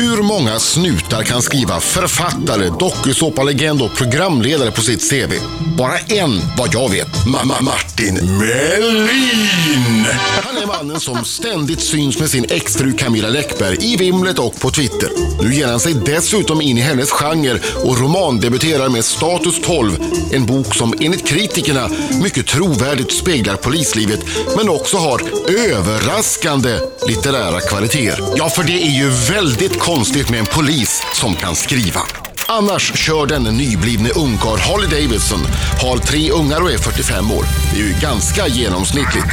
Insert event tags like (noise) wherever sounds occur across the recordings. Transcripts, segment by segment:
Hur många snutar kan skriva författare, dokusåpalegend och programledare på sitt CV? Bara en, vad jag vet. Mamma Martin Melin! Han är mannen som ständigt syns med sin exfru Camilla Läckberg i Vimlet och på Twitter. Nu ger han sig dessutom in i hennes genre och romandebuterar med Status 12, en bok som enligt kritikerna mycket trovärdigt speglar polislivet men också har överraskande litterära kvaliteter. Ja, för det är ju väldigt konstigt med en polis som kan skriva. Annars kör den nyblivne ungkarl Harley Davidson, har tre ungar och är 45 år. Det är ju ganska genomsnittligt.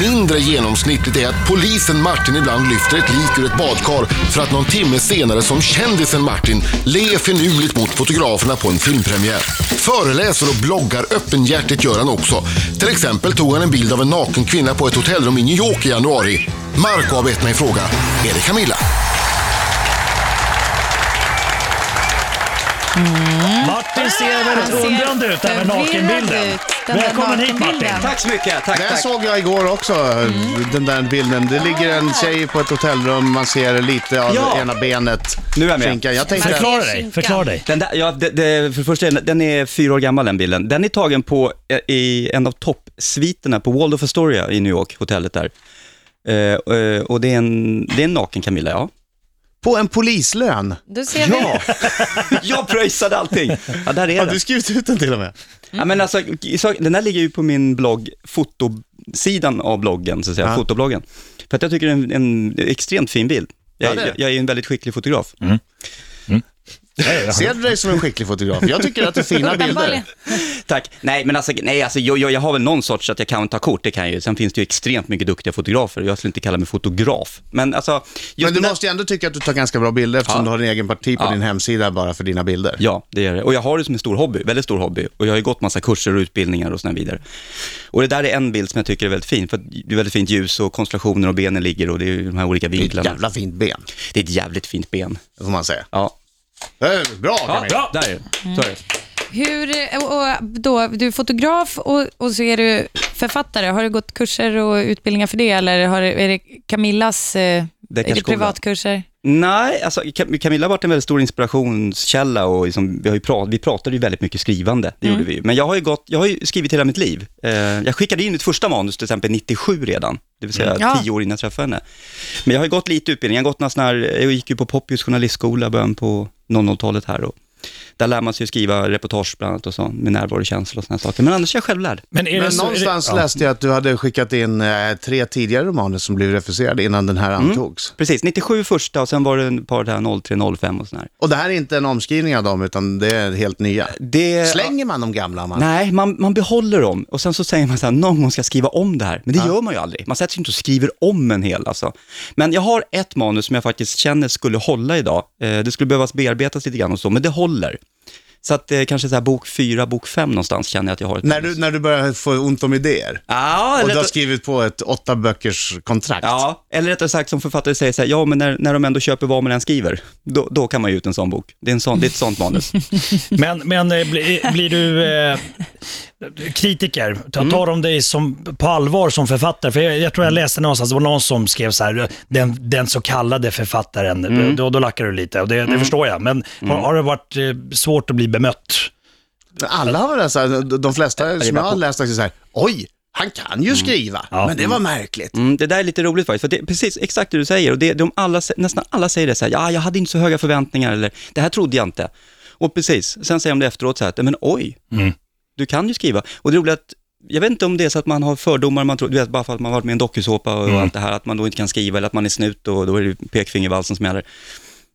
Mindre genomsnittligt är att polisen Martin ibland lyfter ett lik ur ett badkar för att någon timme senare som kändisen Martin le finurligt mot fotograferna på en filmpremiär. Föreläser och bloggar öppenhjärtigt gör han också. Till exempel tog han en bild av en naken kvinna på ett hotellrum i New York i januari. Marco har bett mig fråga, är det Camilla? Martin ser väldigt ser undrande ut över nakenbilden. Välkommen hit. Martin. Tack så mycket. Tack, Den tack. såg jag igår också, den där bilden. Det ligger en tjej på ett hotellrum, man ser lite av Ja. ena benet. Nu är jag med. Skinkan. Jag tänkte, Förklara dig, förklara dig. Den där, ja, det, det, för det första, den är fyra år gammal den bilden. Den är tagen på eh, i en av toppsviterna på Waldorf Astoria i New York, hotellet där. Eh, eh, och det är, en, det är en naken Camilla, ja. På en polislön. Då ser. Ja, (laughs) jag pröjsade allting. Ja, där är Har den. du skrivit ut den till och med? Ja, men alltså, så, den där ligger ju på min blogg, fotosidan av bloggen, så att säga, Ja. fotobloggen. För att jag tycker det är en, en extremt fin bild. Jag, Ja, det är det. jag, jag är en väldigt skicklig fotograf. Ser du dig som en skicklig fotograf? Jag tycker att det är fina (laughs) bilder. Tack. Nej, men alltså, nej, alltså jag, jag, jag har väl någon sorts att jag kan ta kort, det kan jag ju. Sen finns det ju extremt mycket duktiga fotografer, jag skulle inte kalla mig fotograf. Men alltså, Men du den där- måste ju ändå tycka att du tar ganska bra bilder eftersom Ja. du har en egen parti på Ja. din hemsida bara för dina bilder. Ja, det är det. Och jag har det som en stor hobby, väldigt stor hobby. Och jag har ju gått massa kurser och utbildningar och sådär vidare. Och det där är en bild som jag tycker är väldigt fin, för det är väldigt fint ljus och konstellationer och benen ligger och det är ju de här olika Det är ett vinklarna. jävla fint ben, Det är ett jävligt fint ben. det får man säga. Ja, Det är Bra ja Camilla. bra. Där är det. Så är det. Hur, och då, du är fotograf och, och så är du författare. Har du gått kurser och utbildningar för det eller har, är det Camillas eh, är det Deckarskolan. privatkurser? Nej, alltså Cam- Camilla har varit en väldigt stor inspirationskälla och liksom, vi, har ju prat, vi pratade ju väldigt mycket skrivande, det gjorde vi ju. Men jag har ju, gått, jag har ju skrivit hela mitt liv. Eh, jag skickade in mitt första manus till exempel 97 redan, det vill säga Ja. tio år innan jag träffade henne. Men jag har ju gått lite utbildning, jag har gått några här, jag gick ju på Poppius journalistskola i början på 00-talet här och där lär man sig skriva reportage bland annat och så, med närvarokänsla och sådana saker. Men annars är jag självlärd. Men, är det Men så, någonstans är det, ja. läste jag att du hade skickat in eh, tre tidigare romaner som blev refuserade innan den här Mm. antogs. Precis, 97 första och sen var det ett par där 03, 05 och sådär. Och det här är inte en omskrivning av dem, utan det är helt nya. Det, Slänger man de gamla? Man... Nej, man, man behåller dem och sen så säger man så här, någon gång ska jag skriva om det här. Men det Ja. gör man ju aldrig. Man sätter sig inte och skriver om en hel alltså. Men jag har ett manus som jag faktiskt känner skulle hålla idag. Eh, det skulle behövas bearbetas lite grann och så, men det håller håller. Så att eh, kanske så här bok fyra, bok fem någonstans känner jag att jag har ett När, du, när du börjar få ont om idéer Ja, och eller, du har rätt- skrivit på ett åtta böckers kontrakt. ja, eller rättare sagt som författare säger så här, ja men när, när de ändå köper vad man än skriver, då, då kan man ge ut en sån bok. Det är, en sån, det är ett sånt manus. (laughs) Men, men eh, bli, blir du eh, kritiker, tar, Mm. tar de dig som, på allvar som författare? För jag, jag tror jag läste någonstans, det var någon som skrev så här, den, den så kallade författaren, Mm. då, då lackar du lite och det, det förstår jag. Men har, har det varit eh, svårt att bli bemött? Men Alla har väl så här, de- flesta som jag har läst har sagt så här, oj, han kan ju skriva, Ja. men det var märkligt. Mm, det där är lite roligt faktiskt, för det är precis exakt det du säger. Och det, de alla, nästan alla säger det så här, ja, jag hade inte så höga förväntningar, eller det här trodde jag inte. Och precis, sen säger de det efteråt så här, men oj, Mm. du kan ju skriva. Och det är roligt att, jag vet inte om det är så att man har fördomar, man tror, du vet, bara för att man har varit med i en dokusåpa och Mm. allt det här, att man då inte kan skriva, eller att man är snut och då är det pekfingervalsen som gäller.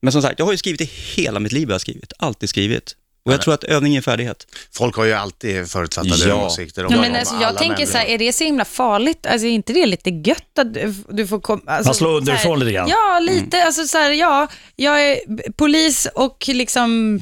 Men som sagt, jag har ju skrivit i hela mitt liv, jag har skrivit, alltid skrivit. Och jag tror att övning är färdighet. Folk har ju alltid förutfattade Ja. åsikter om Ja, men alltså, jag tänker människor. så här, är det så himla farligt? Alltså, är inte det lite gött att du- får komma... Alltså, Man slår underifrån lite grann. Ja, lite. Alltså så här, ja, jag är polis och liksom,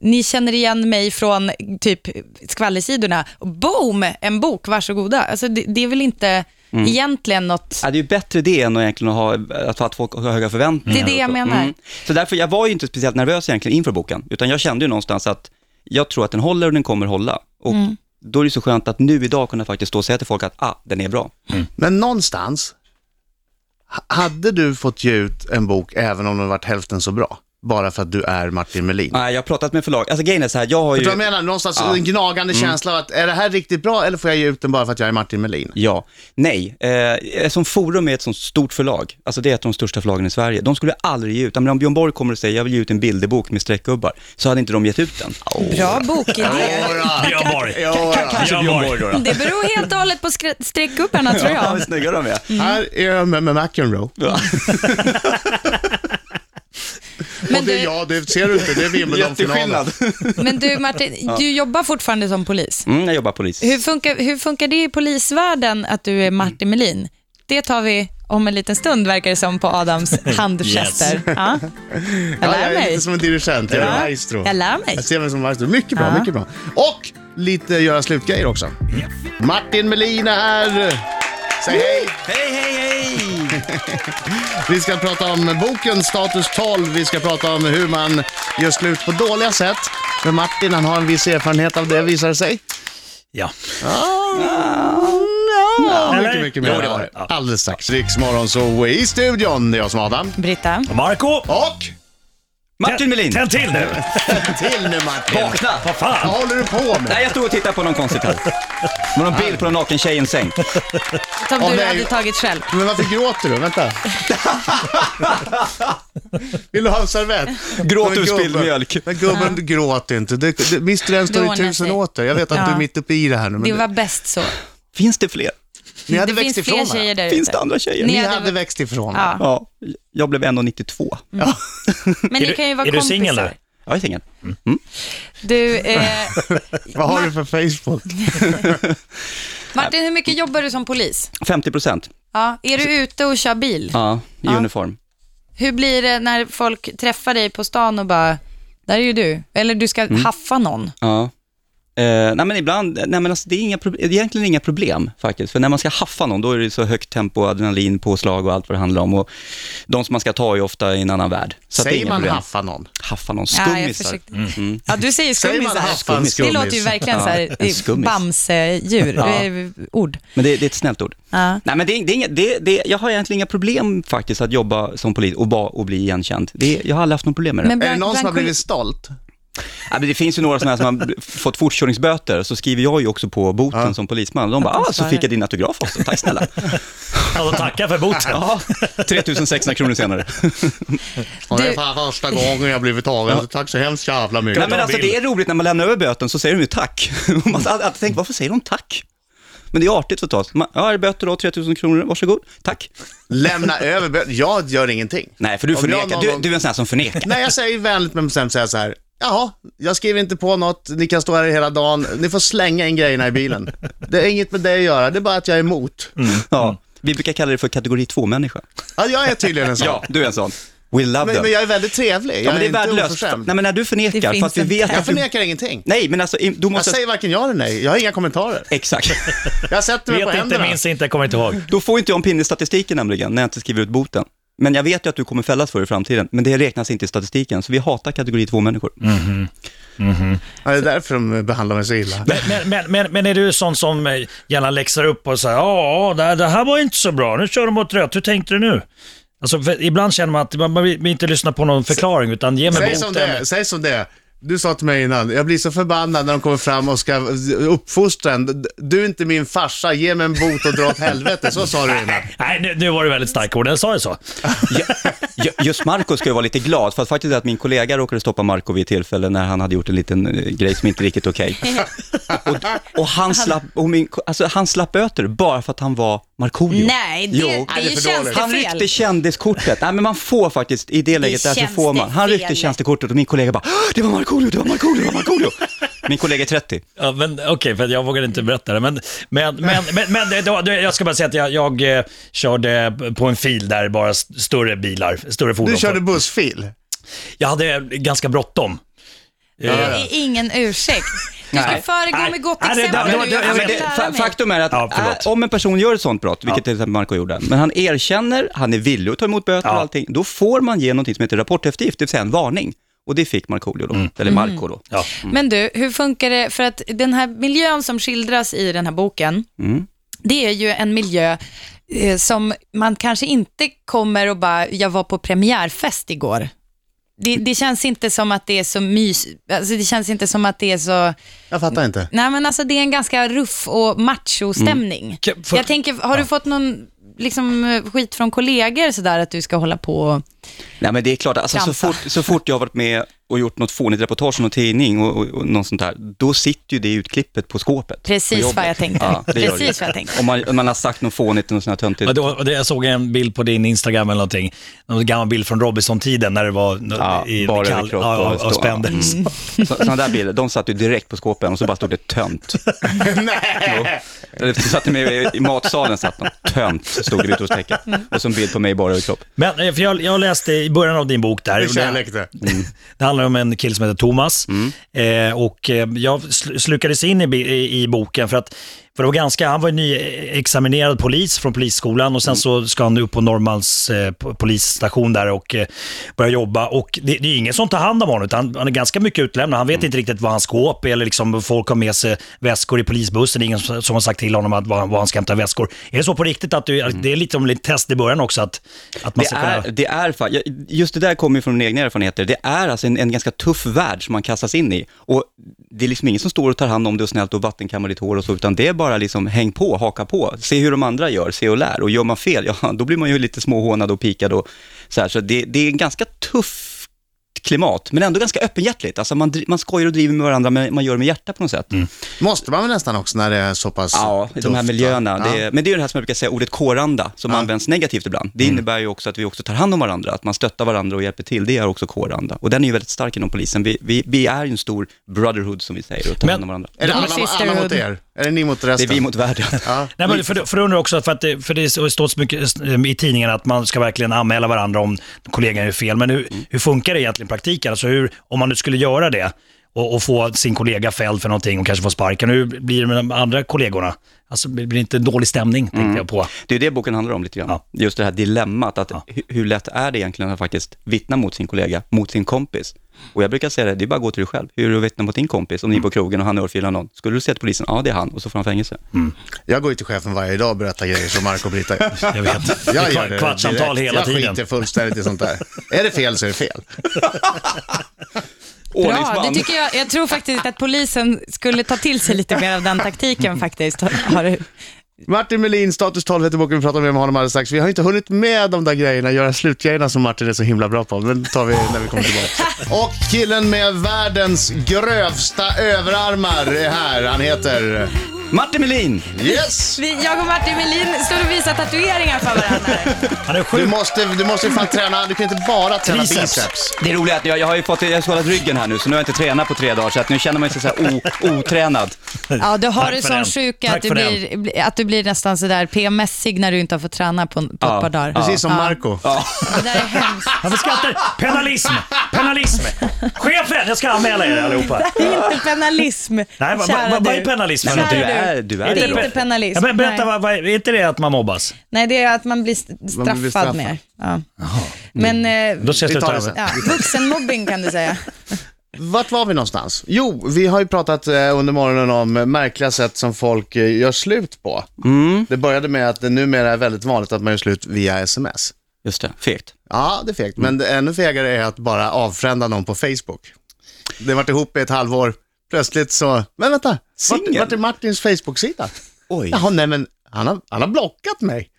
ni känner igen mig från typ skvallersidorna. Boom, en bok, varsågoda. Alltså, det, det är väl inte egentligen något... Ja, det är ju bättre det än att egentligen ha, att, att folk har höga förväntningar. Det är det jag så. menar. Så därför, jag var ju inte speciellt nervös egentligen inför boken, utan jag kände ju någonstans att jag tror att den håller och den kommer hålla. Och då är det så skönt att nu idag kunna faktiskt stå och säga till folk att ah, den är bra. Men någonstans Hade du fått ge ut en bok även om den varit hälften så bra? Bara för att du är Martin Melin? Nej, jag har pratat med förlag. Alltså grejen är så här, jag har ju... jag menar? Någonstans Ja. en gnagande känsla av att är det här riktigt bra eller får jag ge ut den bara för att jag är Martin Melin? Ja, nej. Eh, som Forum är ett sånt stort förlag, alltså det är ett av de största förlagen i Sverige, de skulle aldrig ge ut, men om Björn Borg kommer och säger jag vill ge ut en bilderbok med streckgubbar, så hade inte de gett ut den. Bra bokidé. Björn Borg. Kanske Björn Borg. då. Det beror helt och hållet på streckgubbarna tror Ja, jag. vad snygga de är. Här är jag med, med McEnroe. (laughs) Ja. Men och det, du, ja, det ser du inte, det är Wimbledon-finalen. Men du Martin, (laughs) du jobbar fortfarande som polis. Mm, jag jobbar polis. Hur funkar, hur funkar det i polisvärlden att du är Martin Melin? Det tar vi om en liten stund verkar det som på Adams (laughs) handgester. (laughs) Ja. Jag Ja, lär jag är mig. lite som en dirigent, jag är Ja, maestro. Jag lär mig. Jag ser mig som maestro. Mycket bra, Ja. mycket bra. Och lite göra slutgrejer också. Martin Melin är här. Säg hej. Hej, hej, hej! (laughs) Vi ska prata om boken Status 12. Vi ska prata om hur man gör slut på dåliga sätt. Men Martin, han har en viss erfarenhet av det, visar det sig. Ja. Ja, Eller? mycket, mycket mer. Jo, det var det. Ja. Alldeles strax. Riksmorgon så i studion. Det är jag som är Adam. Britta. Marco Och Martin Melin, Tänd till nu! (laughs) till nu Martin. vakna! Vad Vad fan? håller du på med? Nej, jag stod och tittade på någon konstigt här. (laughs) Med någon bild på någon naken tjej i en säng. (laughs) Som Åh, du nej. hade tagit själv. Men varför gråter du? Vänta. Vill du ha en servett? Gråter Men ur gubben- spilld mjölk. Men gubben, gråt inte. Det, det, Mr en står Det i ordnar tusen sig. åter. Jag vet att Ja. du är mitt uppe i det här nu. Men Det var bäst så. Finns det fler? Ni hade det växt finns ifrån fler tjejer där Finns det andra tjejer? Ni Ni hade- hade växt ifrån Ja. Ja, jag blev 1,92. Men Är ni kan ju du, vara är du kompisar. singel nu? Jag är singel. Du, eh, (laughs) Vad har du för Facebook? (laughs) Martin, hur mycket jobbar du som polis? 50 procent. Ja, är du ute och kör bil? Ja, i Ja. uniform. Hur blir det när folk träffar dig på stan och bara, där är ju du. Eller du ska Mm. haffa någon. Ja. Eh, nej men ibland, nej men alltså det är inga, egentligen inga problem faktiskt. För när man ska haffa någon, då är det så högt tempo, adrenalin, påslag och allt vad det handlar om. Och de som man ska ta är ofta i en annan värld. Så att det är Säger inga man problem. haffa någon? Haffa någon, Ja, jag skummisar. försökte. Mm. Ja, du säger Säger man skummisar. haffa en Det skummis? låter ju verkligen så här, Ja, en skummis. bamsedjur, Ja. ord. Men det, det är ett snällt ord. Ja. Nej men det, är- det är inga, det, det, jag har egentligen inga problem faktiskt att jobba som polis och, ba, och bli igenkänd. Det, jag har aldrig haft något problem med det. Men Är det någon som har blivit stolt? Ja, men det finns ju några sådana här som har fått fortkörningsböter, så skriver jag ju också på boten Ja. som polisman. De bara, Att de ah, så fick jag din autograf också, tack snälla. (laughs) Alltså, tacka för boten. Ja, 3600 kronor senare. Och det är första gången jag blivit tagen. så Tack så hemskt jävla mycket. Nej, men alltså, det är roligt när man lämnar över böten, så säger de ju tack. (laughs) Man alltid tänkt, varför säger de tack? Men det är artigt förstås. Man, Ja, är det böter då, 3000 kronor, varsågod, tack. Lämna över bö- Jag gör ingenting. Nej, för du förnekar, du, du är en sån här som förnekar. Nej, jag säger vänligt men bestämt säga så här. Jaha, jag skriver inte på något, ni kan stå här hela dagen, ni får slänga in grejerna i bilen. Det är inget med det att göra, det är bara att jag är emot. Ja, vi brukar kalla det för kategori 2-människa. Ja, jag är tydligen en sån. Ja, du är en sån. We love Men, them. men jag är väldigt trevlig, jag Ja, men det är inte värdelöst. oförskämd. Nej, men när du förnekar, för att vi vet Jag att du... förnekar ingenting. Nej, men alltså, du Jag måste... säger varken ja eller nej, jag har inga kommentarer. Exakt. Jag sätter mig på Vet inte, händerna. minns inte, kommer inte ihåg. Då får inte jag en pinne i statistiken nämligen, när jag inte skriver ut boten. Men jag vet ju att du kommer fällas för det i framtiden, men det räknas inte i statistiken, så vi hatar kategori 2-människor. Ja, det är därför de behandlar mig så illa. Men, men, men, men, är du sån som eh, gärna läxar upp och säger ja, det, det här var inte så bra, nu kör de mot rött, hur tänkte du nu? Alltså, ibland känner man att man man vill inte lyssna på någon förklaring, utan ge mig Säg som det boten. säg som det är. Du sa till mig innan, jag blir så förbannad när de kommer fram och ska uppfostra en. Du är inte min farsa, ge mig en bot och dra åt helvete. Så sa du innan. (laughs) Nej, nu, nu var det väldigt starka ord, jag sa ju så. Just Marco ska ju vara lite glad, för att faktiskt är att min kollega råkade stoppa Marco vid ett tillfälle när han hade gjort en liten eh, grej som inte riktigt okej. (laughs) och, och, han slapp, och min, alltså, han slapp böter bara för att han var Markoolio. Nej, det, Jo. det är Nej, det ju är dåligt. Han tjänstefel. ryckte kändiskortet. Nej, men man får faktiskt, i det läget där så får man. Han ryckte tjänstefel. tjänstekortet och min kollega bara, "Åh, det var Markoolio, det var Markoolio, det var Markoolio. (laughs) Min kollega är 30. Ja, men Okej, för jag vågar inte berätta det. Men, men, men, men, men det, det, jag ska bara säga att jag, jag eh, körde på en fil där bara st- större bilar, större fordon. Du körde bussfil. Jag hade ganska bråttom. Det är ingen ursäkt. Du ska Nej. föregå Nej. med gott Nej, det- exempel det- det- Jag Men det, fa- faktum är att Ja, förlåt. äh, om en person gör ett sånt brott, vilket till exempel Marco gjorde, men han erkänner, han är villig att ta emot böter Ja. och allting, då får man ge någonting som heter rapporteftergift, det vill säga en varning. Och det fick Markoolio då, eller Marco då. Ja. Men du, hur funkar det? För att den här miljön som skildras i den här boken, Mm. det är ju en miljö eh, som man kanske inte kommer och bara, jag var på premiärfest igår. Det, det känns inte som att det är så mys, alltså det känns inte som att det är så, Jag fattar inte. nej men alltså det är en ganska ruff och macho-stämning. Kan- för- Jag tänker, har du fått någon liksom, skit från kollegor sådär att du ska hålla på och... Nej men det är klart, alltså, så, fort, så fort jag har varit med och gjort något fånigt reportage om någon tidning och, och, och något sånt där, då sitter ju det utklippet på skåpet. Precis på vad jag tänkte. Ja, det Precis det. vad jag tänkte. Om man, om man har sagt något fånigt och något sånt här töntigt. Det, jag såg en bild på din Instagram eller någonting. En gammal bild från Robinson-tiden när det var Ja, i bara kall, ja, och och, och spände. Mm. Så, sådana där bilder, de satt ju direkt på skåpen och så bara stod det tönt. (laughs) Eller så satt med i matsalen, satt de, tönt, stod det utropstecken. Och så en bild på mig bara överkropp. Men eh, för jag, jag läste i början av din bok där. Det är och det- kärlek det. (laughs) Det handlar om en kille som heter Thomas. Eh, och eh, jag sl- slukades in i, i, i boken för att för det var ganska, han var ju nyexaminerad polis från polisskolan och sen så ska han upp på Norrmalms eh, po- polisstation där och eh, börja jobba. Och det, det är ingen som tar hand om honom utan han är ganska mycket utlämnad. Han vet inte riktigt vad hans skåp är eller liksom folk har med sig väskor i polisbussen. Det är ingen som, som har sagt till honom att var, var han ska hämta väskor. Är det så på riktigt att du, det är lite som ett test i början också att, att man Det ska kunna... är, det är, just det där kommer ju från mina egna erfarenheter. Det är alltså en, en ganska tuff värld som man kastas in i. Och det är liksom ingen som står och tar hand om det och snällt och vattenkammar ditt hår och så, utan det är bara liksom häng på, haka på, se hur de andra gör, se och lär. Och gör man fel, (laughs) ja då blir man ju lite småhånad och pikad och så här. Så det, det är en ganska tuff klimat, men ändå ganska öppenhjärtligt. Alltså man, man skojar och driver med varandra, men man gör det med hjärta på något sätt. Måste man väl nästan också när det är så pass Ja, i de här tufft, miljöerna. va? Det är, men det är ju det här som jag brukar säga, ordet kåranda, som Ja. används negativt ibland. Det innebär ju också att vi också tar hand om varandra, att man stöttar varandra och hjälper till. Det är också kåranda. Och den är ju väldigt stark inom polisen. Vi, vi, vi är ju en stor brotherhood, som vi säger, och tar Men- hand om varandra. Är det alla, alla mot er? Är det ni mot Det resten? är vi mot världen. Ja. (laughs) Nej, men för, för det undrar också, för, att det, för det står så mycket i tidningen att man ska verkligen anmäla varandra om kollegan gör fel. Men hur, hur funkar det egentligen i praktiken? Alltså hur, om man nu skulle göra det och, och få sin kollega fälld för någonting och kanske få sparken, hur blir det med de andra kollegorna? Alltså blir det inte dålig stämning, tänkte jag på. Det är det boken handlar om lite grann. Ja. Just det här dilemmat, att Ja. hu- hur lätt är det egentligen att faktiskt vittna mot sin kollega, mot sin kompis? Och jag brukar säga det, det är bara att gå till dig själv. Hur är det att vittna mot din kompis om ni är på krogen och han örfilar någon? Skulle du säga till polisen, ja det är han, och så får han fängelse. Jag går ju till chefen varje dag och berättar grejer som Marco och Britta gör. (laughs) Jag vet. Jag gör det Kvartssamtal direkt. hela jag tiden. Jag skiter fullständigt i sånt där. Är det fel så är det fel. (laughs) Bra, det tycker jag. Jag tror faktiskt att polisen skulle ta till sig lite mer av den taktiken faktiskt. Har du- Martin Melin, Status 12 heter boken, vi pratar mer med honom alldeles strax. Vi har inte hunnit med de där grejerna, göra slutgrejerna som Martin är så himla bra på, men det tar vi när vi kommer tillbaka. (laughs) Och killen med världens grövsta överarmar är här. Han heter... Martin Melin! Yes! Vi, jag och Martin Melin står och visar tatueringar för varandra. Han är Du sjuk. måste, du måste ju fan träna, du kan inte bara träna Triceps. biceps. Det är roligt att jag, jag har ju fått, jag har skadat ryggen här nu, så nu har jag inte tränat på tre dagar, så att nu känner man sig så här o, otränad. Ja, du har Tack du för sån den. sjuka Tack att du, för blir, blir- att du blir nästan sådär PMSig när du inte har fått träna på, på Ja, ett par dagar. Precis som Ja. Marco. Ja. Det där är hemskt. (laughs) Varför skrattar Penalism! Penalism! Chefen, jag ska anmäla er allihopa. Det är inte penalism, Nej, vad, vad, kära vad, vad är du. penalism för Nej, men någonting? du Kära är, du Det är är det inte då. penalism. Ja, men berätta, vad, vad, är inte det att man mobbas? Nej, det är att man blir st- Man straffad blir straffad. mer. Ja. Men eh, Då ska jag Vi tar det sen. ja, vuxenmobbing kan du säga. (laughs) Vart var vi någonstans? Jo, vi har ju pratat eh, under morgonen om märkliga sätt som folk eh, gör slut på. Mm, Det började med att det numera är väldigt vanligt att man gör slut via sms. just det, fegt. Ja, det är fegt. Men det ännu fegare är att bara avfrända någon på Facebook. Det har varit ihop i ett halvår. Plötsligt så, men vänta, vart, vart är Martins Facebook-sida? Oj. Jaha, nej men han har, han har blockat mig.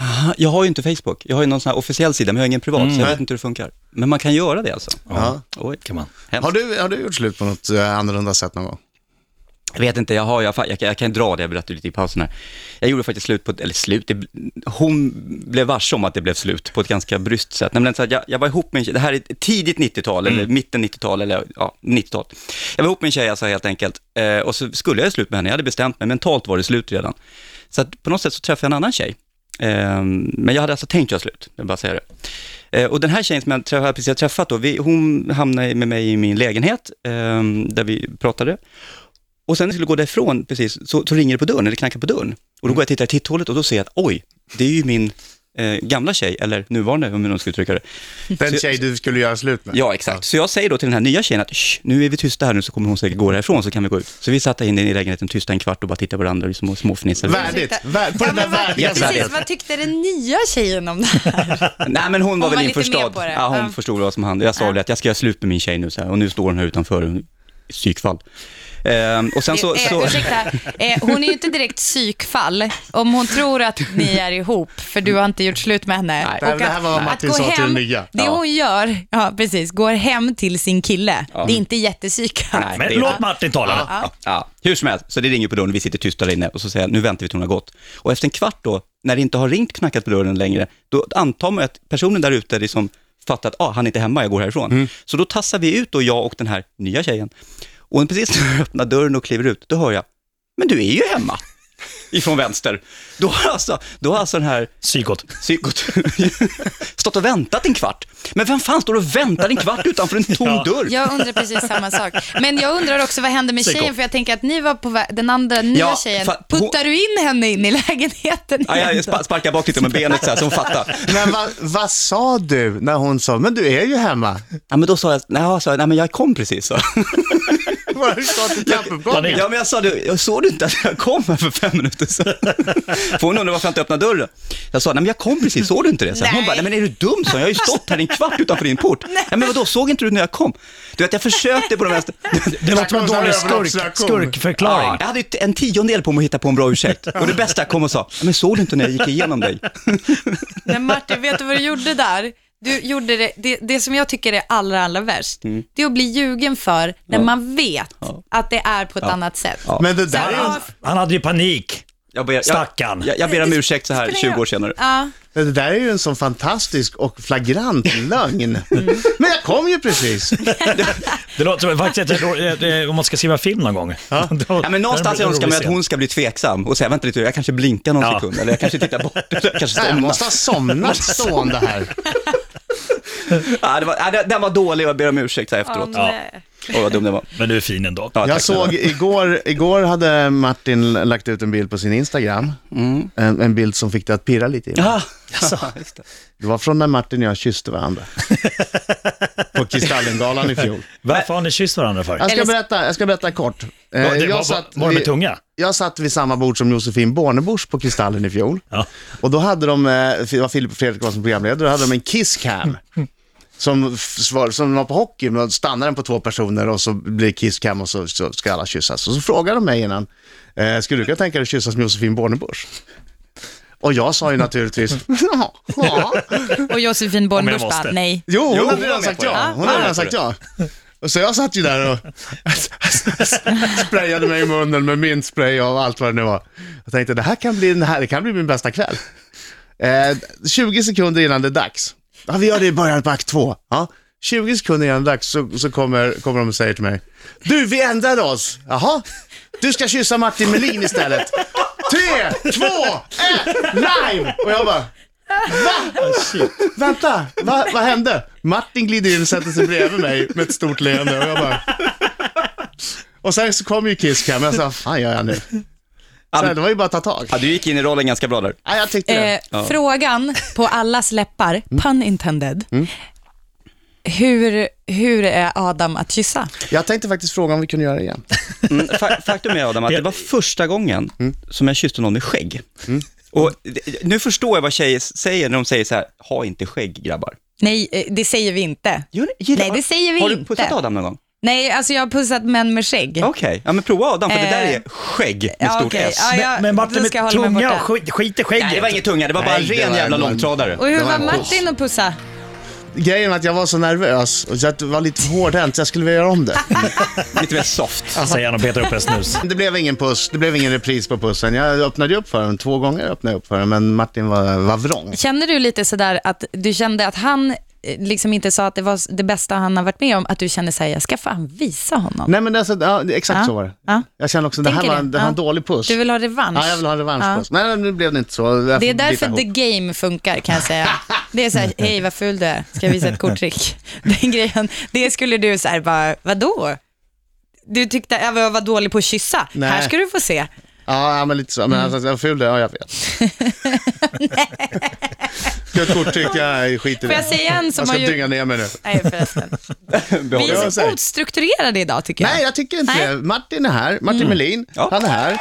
Aha, Jag har ju inte Facebook, jag har ju någon sån här officiell sida, men jag har ingen privat, så jag vet inte hur det funkar. Men man kan göra det alltså. Ja. Oj. Kan man. Hemskt. Har, du, har du gjort slut på något eh, annorlunda sätt någon gång? Jag vet inte, jag har, jag, jag, jag kan dra det, jag berättade lite i pausen här. Jag gjorde faktiskt slut på, eller slut, det, hon blev varse om att det blev slut på ett ganska bryskt sätt. Nämligen så att jag, jag var ihop med en tjej, det här är tidigt 90-tal, eller mitten 90-tal, eller ja, 90-tal. Jag var ihop med en tjej alltså helt enkelt, eh, och så skulle jag slut med henne, jag hade bestämt mig, mentalt var det slut redan. Så att på något sätt så träffade jag en annan tjej. Eh, men jag hade alltså tänkt göra slut, jag bara säga det. Eh, och den här tjejen som jag precis har träffat då, vi, hon hamnade med mig i min lägenhet, eh, där vi pratade. Och sen när jag skulle gå därifrån, precis, så, så ringer det på dörren, eller knackar på dörren. Och då går jag och tittar i titthålet och då ser jag att oj, det är ju min eh, gamla tjej, eller nuvarande om man ska uttrycka det. Den Så- tjej du skulle göra slut med. Ja, exakt. Så jag säger då till den här nya tjejen att "Shh, nu är vi tysta här nu så kommer hon säkert gå härifrån så kan vi gå ut. Så vi satt där inne i lägenheten tysta en kvart och bara tittade på varandra och små, småfnissade. Värdigt. Vär, på den där värdiga precis, sättet. vad tyckte den nya tjejen om det här? Nej men hon var Hon väl var införstådd. Ja, hon Ja. förstod vad som hände. Jag sa Ja. att jag ska göra slut med min tjej nu så här, och nu står hon här utanför, psykfall. Ehm, och sen så, Eh, så ursäkta, eh, hon är ju inte direkt psykfall om hon tror att ni är ihop, för du har inte gjort slut med henne. Nej. Och det här var vad att Martin gå sa till hem- den nya. Det hon gör, ja precis, går hem till sin kille. Det är inte jättepsykat. Men det- låt Martin tala. Ja. Ja, hur som helst, så det ringer på dörren vi sitter tysta där inne och så säger jag, nu väntar vi till hon har gått. Och efter en kvart då, när det inte har ringt knackat på dörren längre, då antar man att personen där ute liksom fattar att ah, han är inte hemma, jag går härifrån. Så då tassar vi ut då, jag och den här nya tjejen. Och precis när jag öppnar dörren och kliver ut, då hör jag, men du är ju hemma. (laughs) Ifrån vänster. Då har alltså, då har alltså den här Psykot. psykot (laughs) stått och väntat en kvart. Men vem fan står och väntar en kvart utanför en tom Ja. dörr? Jag undrar precis samma sak. Men jag undrar också vad hände med Psyko. tjejen? För jag tänker att ni var på vä- den andra nya Ja, tjejen. fa- hon- Puttar du in henne in i lägenheten Ja, jag sparkar bak lite med benet så här, så hon fattar. Men vad, vad sa du när hon sa, men du är ju hemma? Ja, men då sa jag, nej, jag sa, nej men jag kom precis. Så. (laughs) (laughs) Var sa till trappuppgången? Ja, men jag sa, du, jag såg du inte att jag kom här för fem minuter sedan? (laughs) För hon undrade varför jag inte öppnade dörren. Jag sa, nej men jag kom precis, såg du inte det? Så hon bara, nej men är du dum? Så jag har ju stått här en kvart utanför din port. Nej men vadå, såg inte du när jag kom? Du vet, jag försökte på de mesta... Det som en dålig skurk, skurkförklaring. Ja, jag hade ju en tiondel på mig att hitta på en bra ursäkt. (laughs) Och det bästa jag kom och sa, men såg du inte när jag gick igenom dig? Men Martin, vet du vad du gjorde där? Du gjorde det, det, det som jag tycker är allra, allra värst, Mm. det är att bli ljugen för när man vet att det är på ett annat sätt. Ja. Men det Så, där är ju ja, Han hade ju panik. Jag ber, jag, Stackarn. jag, jag ber om ursäkt så här spelar 20 år senare. Ja, Det där är ju en sån fantastisk och flagrant (laughs) lögn. Men jag kom ju precis. (laughs) Det låter som faktiskt ett- eh, om man ska skriva film någon gång. Ja, (laughs) men någonstans önskar man att hon ska bli tveksam och säga, vänta lite, jag kanske blinkar någon Ja. sekund, eller jag kanske tittar bort, eller jag kanske Nej, jag somnar. måste ha somnat stående här. Ja, det var, ja, den var dålig och jag ber om ursäkt här efteråt. ja. Åh, vad dum det var. Men du är fin ändå. Ja, Jag såg igår, igår hade Martin lagt ut en bild på sin Instagram. En, en bild som fick det att pirra lite. i mig. Ja, just det. Det var från när Martin och jag kysste varandra. (laughs) på Kristallengalan i fjol. Varför har ni kysst varandra för? Jag ska berätta, jag ska berätta kort. Eh, Var, det, jag, var, satt var det med vid, tunga? jag satt vid samma bord som Josefin Bornebusch på Kristallen i fjol. Ja. Och då hade de, eh, det var Filip och Fredrik var som programledare, då hade de en kisscam. (laughs) Som, som var på hockey, men stannar den på två personer och så blir det kisscam och så, så ska alla kyssas. Och så frågade de mig innan, eh, skulle du kunna tänka dig att kyssas med Josefin Bornebusch? Och jag sa ju naturligtvis, (laughs) ja, ja. Och Josefin Bornebusch bara, nej. Jo, hon Jo, hade redan sagt det. ja. Hon hade redan sagt ja. Och så jag satt ju där och (laughs) sprayade mig i munnen med min spray och allt vad det nu var. Jag tänkte, det här kan bli, den här, det kan bli min bästa kväll. Eh, 20 sekunder innan det är dags. Ja, vi gör det i början på akt två. Ja. 20 sekunder innan dags så, så kommer, kommer de och säger till mig, du, vi ändrade oss. Jaha, du ska kyssa Martin Melin istället. Tre, två, ett, live! Och jag bara, Va? Vänta, va, vad hände? Martin glider in och sätter sig bredvid mig med ett stort leende och jag bara... Och sen så kom ju Kisscam och jag sa, fan gör jag nu? Så här, det var ju bara att ta tag. Ja, du gick in i rollen ganska bra där. Ja, jag tyckte det. Eh, Frågan på allas läppar, Mm. pun intended. Hur, hur är Adam att kyssa? Jag tänkte faktiskt fråga om vi kunde göra det igen. Mm, fa- faktum är Adam, att det var första gången som jag kysste någon med skägg. Och det- nu förstår jag vad tjejer säger när de säger så här, ha inte skägg grabbar. Nej, eh, det säger vi inte. Gör ni- gillar- Nej, det säger vi Har du inte. pussat Adam någon gång? Nej, alltså jag har pussat män med skägg. Okej, ja men prova Adam, för det där Eh, är skägg med ja, stort okej. S. Ja, jag- Men, Martin då med ska jag hålla mig tunga borta. och skit, skit i skägget. Nej, det var inget tunga, det var bara en Nej, det ren var jävla långtradare. Och hur Det var var en puss. Martin att pussa? Grejen var att jag var så nervös och så att det var lite hårdhänt så jag skulle vilja göra om det. (laughs) Lite mer soft. Säger han och petar upp en snus. (laughs) Det blev ingen puss, det blev ingen repris på pussen. Jag öppnade ju upp för den, två gånger öppnade jag upp för den, men Martin var, var vrång. Känner du lite sådär att du kände att han eh, liksom inte sa att det var det bästa han har varit med om, att du kände såhär, jag ska fan visa honom. Nej men alltså, ja, exakt Ja, så var det. ja. Jag känner också, det här var, det. det var en dålig puss. Du vill ha revansch? Ja, jag vill ha en Ja. revanschpuss. Nej, nu blev det inte så. Jag Det är därför the game funkar kan jag säga. Det är så här, hej vad ful du är, ska jag visa ett korttrick? (laughs) Den grejen, det skulle du så här bara, vadå? Du tyckte jag var, var dålig på att kyssa, Nej. här ska du få se. Ja, men lite så. Men Mm. alltså, jag fyllde, ja jag vet. (laughs) Ska jag ett kort tycker jag skiter i Får jag det. säga en som Jag har ska ju... dynga ner mig nu. Nej förresten. (laughs) Vi Behåll är så ostrukturerade idag tycker jag. Nej, jag tycker inte Nej. Mm. det. Martin är här. Martin Melin, Ja. han är här.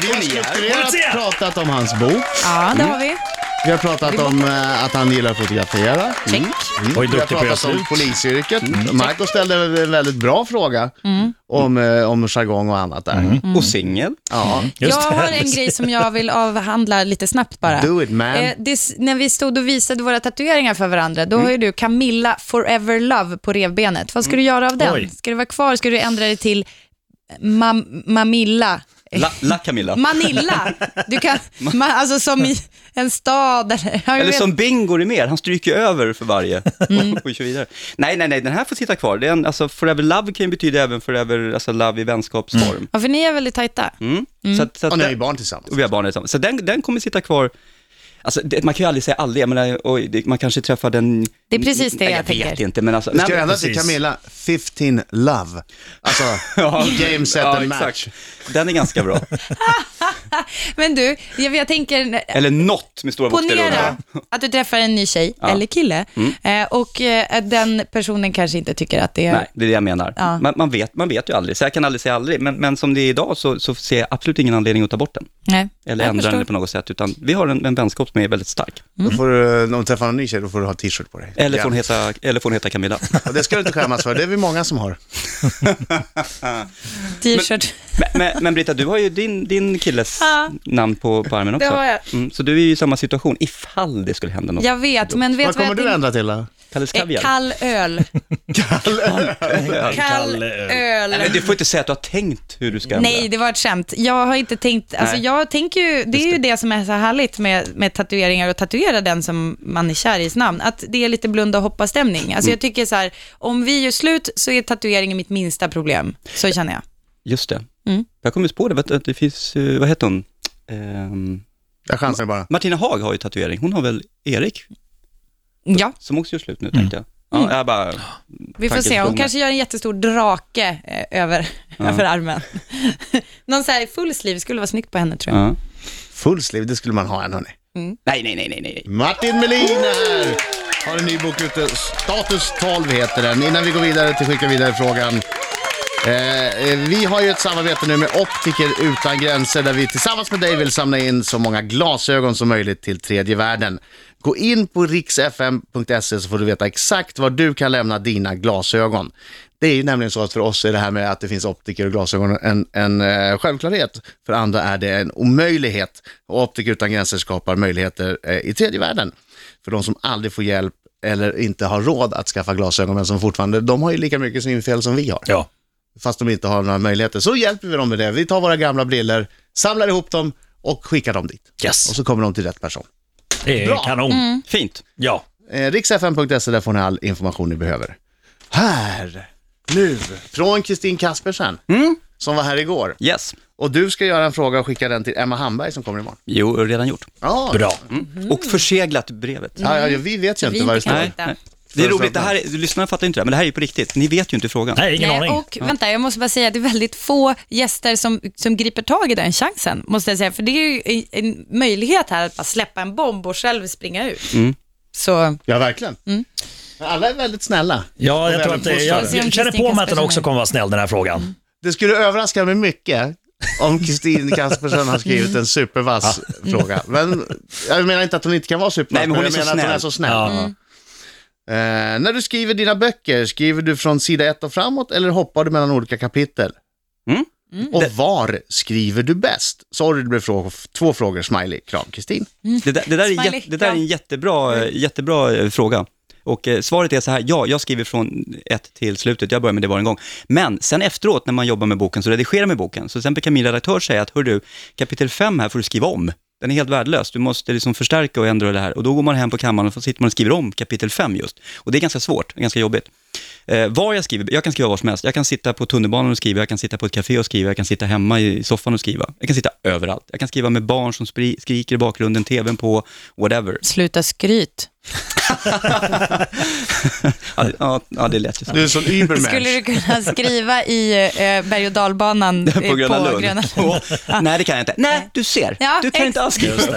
Vi har strukturerat pratat om hans bok. Ja, det har vi. Vi har pratat om eh, att han gillar att fotografera. Check. Mm. Oj, Vi har duktig på att göra pratat om slut. polisyrket. Marco ställde en väldigt bra fråga om, eh, om jargong och annat där. Mm. Och singel. Ja. Just jag det. har en grej som jag vill avhandla lite snabbt bara. Do it man. Eh, det, s- när vi stod och visade våra tatueringar för varandra, då har ju du Camilla Forever Love på revbenet. Vad ska du göra av den? Oj. Ska det vara kvar? Ska du ändra det till mam, Mamilla? La, La Camilla. Manilla? Du kan, ma, alltså som i en stad eller... Eller vet. som Bingo är mer, han stryker över för varje Mm. (laughs) och kör vidare. Nej, nej, nej, den här får sitta kvar. Det är en, alltså, forever love kan ju betyda även forever, alltså love i vänskapsform. Ja, för ni är väldigt tajta. Mm. Så, att, så att Och ni har ju barn tillsammans. och vi har barn tillsammans. Så den, den kommer sitta kvar. Alltså, det, man kan ju aldrig säga aldrig, jag menar, oj, det, man kanske träffar den... Det är precis det jag jag tänker. vet inte, men alltså... Du ska ändra till. Camilla 15 Love. Alltså, (laughs) Ja, game, set ja, and match. exakt. Den är ganska bra. (laughs) Men du, jag, jag tänker... Eller not med stora bokstäver. Ponera att du träffar en ny tjej, Ja. Mm. eller kille, eh, och eh, den personen kanske inte tycker att det är... Nej, det är det jag menar. Ja. Man, man, vet, man vet ju aldrig, så jag kan aldrig säga aldrig, men, men som det är idag så, så ser jag absolut ingen anledning att ta bort den. Nej. Eller Jag ändra förstår. den på något sätt, utan vi har en, en vänskap som är väldigt stark. Då får du, om du träffar en ny tjej, då får du ha t-shirt på dig. Eller Ja. får hon heta, eller får hon heta Camilla. Och det ska du inte skämmas för, det är vi många som har. (laughs) T-shirt. men, men, men Britta, du har ju din, din killes Ja. namn på, på armen också. Det har jag. Mm, så du är ju i samma situation, ifall det skulle hända något. Jag vet, men vet Vad kommer du ändra till då? Kalles Eh, kaviar. Kall öl. Kall (laughs) Kall öl. öl. Nej, men du får inte säga att du har tänkt hur du ska ändra. Nej, det var ett skämt. Jag har inte tänkt, alltså Nej. jag tänker ju, det är ju det som är så härligt med, med tatueringar och tatuera den som man är kär i namn, att det är lite blunda och hoppa-stämning. Alltså Mm. jag tycker så här, om vi gör slut så är tatueringen mitt minsta problem. Så känner jag. Just det. Mm. Jag kommer på det, att det finns, eh, vad heter hon? Ehm, Jag chansar bara. Martina Haag har ju tatuering, hon har väl Erik, Ja, som också gör slut nu tänkte jag. Ja, jag bara... Mm. vi får se. Hon kanske gör en jättestor drake eh, över, över armen. (laughs) Någon så här full sleeve skulle vara snyggt på henne tror jag. Ja. Full sleeve, det skulle man ha än hörni. Nej, nej, nej, nej, nej. Martin Melin är här! Har en ny bok ute. Status 12 heter den. Innan vi går vidare till skicka vidare frågan. Eh, eh, vi har ju ett samarbete nu med Optiker Utan Gränser där vi tillsammans med dig vill samla in så många glasögon som möjligt till tredje världen. Gå in på riksfm.se så får du veta exakt var du kan lämna dina glasögon. Det är ju nämligen så att för oss är det här med att det finns optiker och glasögon en, en eh, självklarhet. För andra är det en omöjlighet. Och Optiker Utan Gränser skapar möjligheter eh, i tredje världen. För de som aldrig får hjälp eller inte har råd att skaffa glasögon men som fortfarande, de har ju lika mycket synfel som vi har Ja. fast de inte har några möjligheter. Så hjälper vi dem med det. Vi tar våra gamla briller, samlar ihop dem och skickar dem dit. Yes. Och så kommer de till rätt person. Det är Bra. kanon. Fint. Ja. Eh, Riksfn.se, där får ni all information ni behöver. Här, nu, från Kristin Kaspersen, som var här igår. Yes. Och du ska göra en fråga och skicka den till Emma Hamberg som kommer imorgon. Jo, redan gjort. Ja, Bra. Och förseglat brevet. ja, ja vi vet ju vi inte vad det står. Nej. Det är roligt, det här, är- lyssnarna fattar inte det, här, men det här är ju på riktigt. Ni vet ju inte frågan. Nej, ingen Nej, aning. och vänta, jag måste bara säga att det är väldigt få gäster som, som griper tag i den chansen, måste jag säga. För det är ju en, en möjlighet här att bara släppa en bomb och själv springa ut. Mm. Så Ja, verkligen. Men Alla är väldigt snälla. Ja, jag tror att väluppfostrade. jag, Se om jag känner på mig att den också kommer vara snäll den här frågan. Det skulle överraska mig mycket om Kristin Kaspersen har skrivit en supervass (laughs) fråga. Men jag menar inte att hon inte kan vara supervass, Nej, men hon jag är så menar att hon är så snäll. Ja. Eh, när du skriver dina böcker, skriver du från sida ett och framåt eller hoppar du mellan olika kapitel? Mm. Och var skriver du bäst? Sorry, det blev frå- två frågor. Smiley, kram, Kristin. Det där, det där, Smiley, det där är en jättebra, eh, jättebra eh, fråga. Och eh, svaret är så här, ja, jag skriver från ett till slutet, jag börjar med det var en gång. Men sen efteråt när man jobbar med boken, så redigerar med boken. Så till exempel kan min redaktör säga att, hör du, kapitel 5 här får du skriva om. Den är helt värdelös, du måste liksom förstärka och ändra det här. Och då går man hem på kammaren och sitter man och skriver om kapitel 5 just. Och det är ganska svårt, ganska jobbigt. Eh, var jag skriver, jag kan skriva var som helst. Jag kan sitta på tunnelbanan och skriva, jag kan sitta på ett café och skriva, jag kan sitta hemma i soffan och skriva. Jag kan sitta överallt. Jag kan skriva med barn som skriker i bakgrunden, tvn på, whatever. sluta skryt. Ja, det- ja, ja, det lät ju så. Du är en sån übermensch. Skulle du kunna skriva i eh, berg och dalbanan (laughs) På Gröna Lund. Gröna Åh, (laughs) Nej, det kan jag inte. Nej, du ser. Ja, du kan inte alls skriva. Just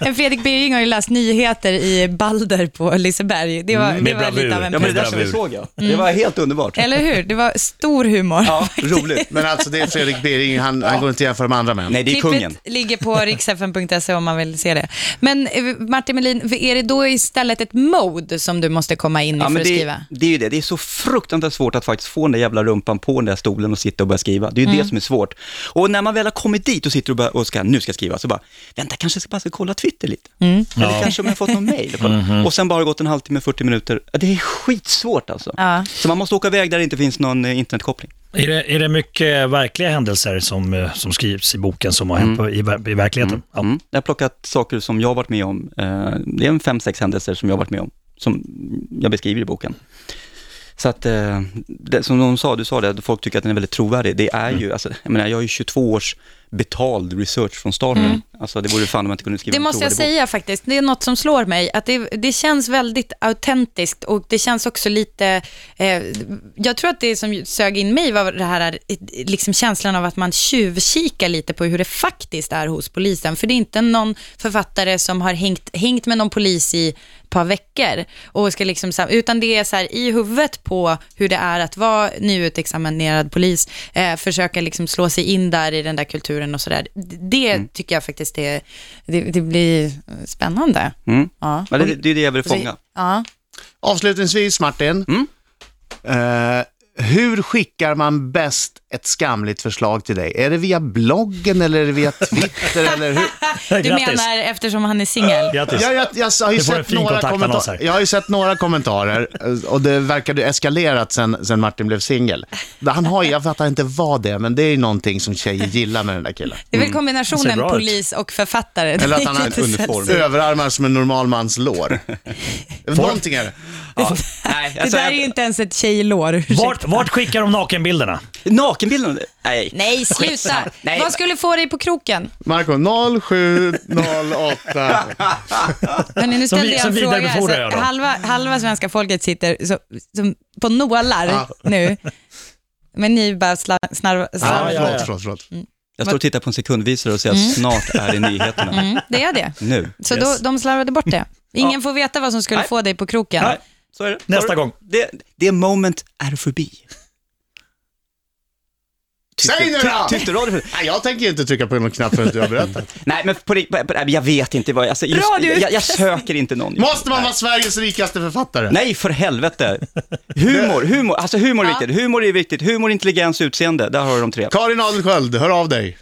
det. (laughs) Fredrik Birging har ju läst nyheter i Balder på Liseberg. Det var, det Med var lite av en Ja, men det där som vi såg, ja. Det var helt underbart. Eller hur? Det var stor humor. Ja, roligt. Men alltså det är Fredrik Bering, han, han går inte att jämföra med andra män. Nej, det är Klippet kungen. ligger på riksfn.se om man vill se det. Men eh, Martin Melin, är det då istället ett mode som du måste komma in i Ja, för men att det, skriva? det är ju det. Det är så fruktansvärt svårt att faktiskt få den där jävla rumpan på den där stolen och sitta och börja skriva. Det är ju Mm. det som är svårt. Och när man väl har kommit dit och sitter och, bara, och ska, nu ska jag skriva, så bara, vänta, kanske jag ska bara ska kolla Twitter lite. Mm. Eller kanske om jag har fått någon mail. och kolla. Och sen bara gått en halvtimme, 40 minuter. Det är skitsvårt alltså. Ja. Så man måste åka iväg där det inte finns någon eh, internetkoppling. Är det, är det mycket verkliga händelser som, eh, som skrivs i boken som har hänt på, i, i verkligheten? Ja. Mm. Jag har plockat saker som jag har varit med om. Eh, Det är en fem, sex händelser som jag har varit med om, som jag beskriver i boken. Så att, eh, det, som de sa, du sa det, att folk tycker att den är väldigt trovärdig. Det är Mm. ju, alltså, jag menar, jag har ju 22 års betald research från starten. Alltså det vore fan om jag inte kunde skriva Det måste jag trovärdig bok. säga faktiskt. Det är något som slår mig. Att det, det känns väldigt autentiskt och det känns också lite... Eh, jag tror att det som sög in mig var det här liksom känslan av att man tjuvkikar lite på hur det faktiskt är hos polisen. För det är inte någon författare som har hängt, hängt med någon polis i ett par veckor. Och ska liksom, utan det är så här i huvudet på hur det är att vara nyutexaminerad polis. Eh, försöka liksom slå sig in där i den där kulturen och sådär. Det tycker jag faktiskt är, det, det blir spännande. Mm. Ja. Ja, det, det är det jag vill fånga. Ja. Avslutningsvis Martin. Mm. Eh, hur skickar man bäst ett skamligt förslag till dig? Är det via bloggen eller är det via Twitter (laughs) eller hur? Du Grattis. menar eftersom han är singel? Grattis. Jag, jag, jag, har ju en sett några kommentarer. Jag har ju sett några kommentarer eh, och det verkade eskalerat sen, sen Martin blev singel. Han har, ju- jag fattar inte vad det är, men det är ju någonting som tjejer gillar med den där killen. Det är väl Ser kombinationen polis och författare. Eller att han har lite uniform. Överarmar som en normal mans lår. Någonting är det. Ja. (laughs) Nej, Det där är ju inte ens ett tjejlår. Vart, vart skickar de nakenbilderna? Nakenbilden? Nej. Nej, sluta. (laughs) Nej. Vad skulle få dig på kroken? Marco 0708. (laughs) Hörrni, nu Som ställde vi- jag som en fråga. vidarebefordrar Så jag då. halva, halva svenska folket sitter så, som på nålar Ja. nu. Men ni bara sla, snarva, Ja, slarvar. ja, ja. förlåt, förlåt, förlåt. Jag står och tittar på en sekundvisare och säger att snart är det nyheterna. Mm, det är det. Nu. Så Yes. då, de slarvade bort det. Ingen får veta vad som skulle Nej. få dig på kroken. Nej, så är det. Nästa gång. Det, det moment är förbi. Säg nu då! Radio. Nej, jag tänker inte trycka på någon knapp förrän du har berättat. (laughs) Nej, men på, på, på, jag vet inte vad, alltså, just, du. jag, jag söker inte någon. Måste man vara Sveriges rikaste författare? Nej, för helvete. Humor, humor, alltså humor är Ja. viktigt. Humor är viktigt. Humor, intelligens, utseende. Där har du de tre. Karin Adelsköld, hör av dig.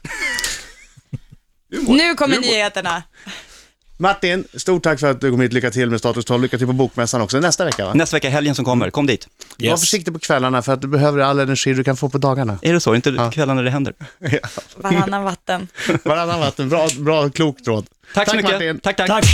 Nu kommer nyheterna. Martin, stort tack för att du kom hit. Lycka till med Status 12. Lycka till på Bokmässan också nästa vecka. Va? Nästa vecka, helgen som kommer, kom dit. Var försiktig på kvällarna för att du behöver all energi du kan få på dagarna. Är det så? Inte kvällarna det händer? (laughs) Varannan vatten. Varannan vatten, bra, bra klok råd. Tack så mycket. Martin. Tack, tack. Tack.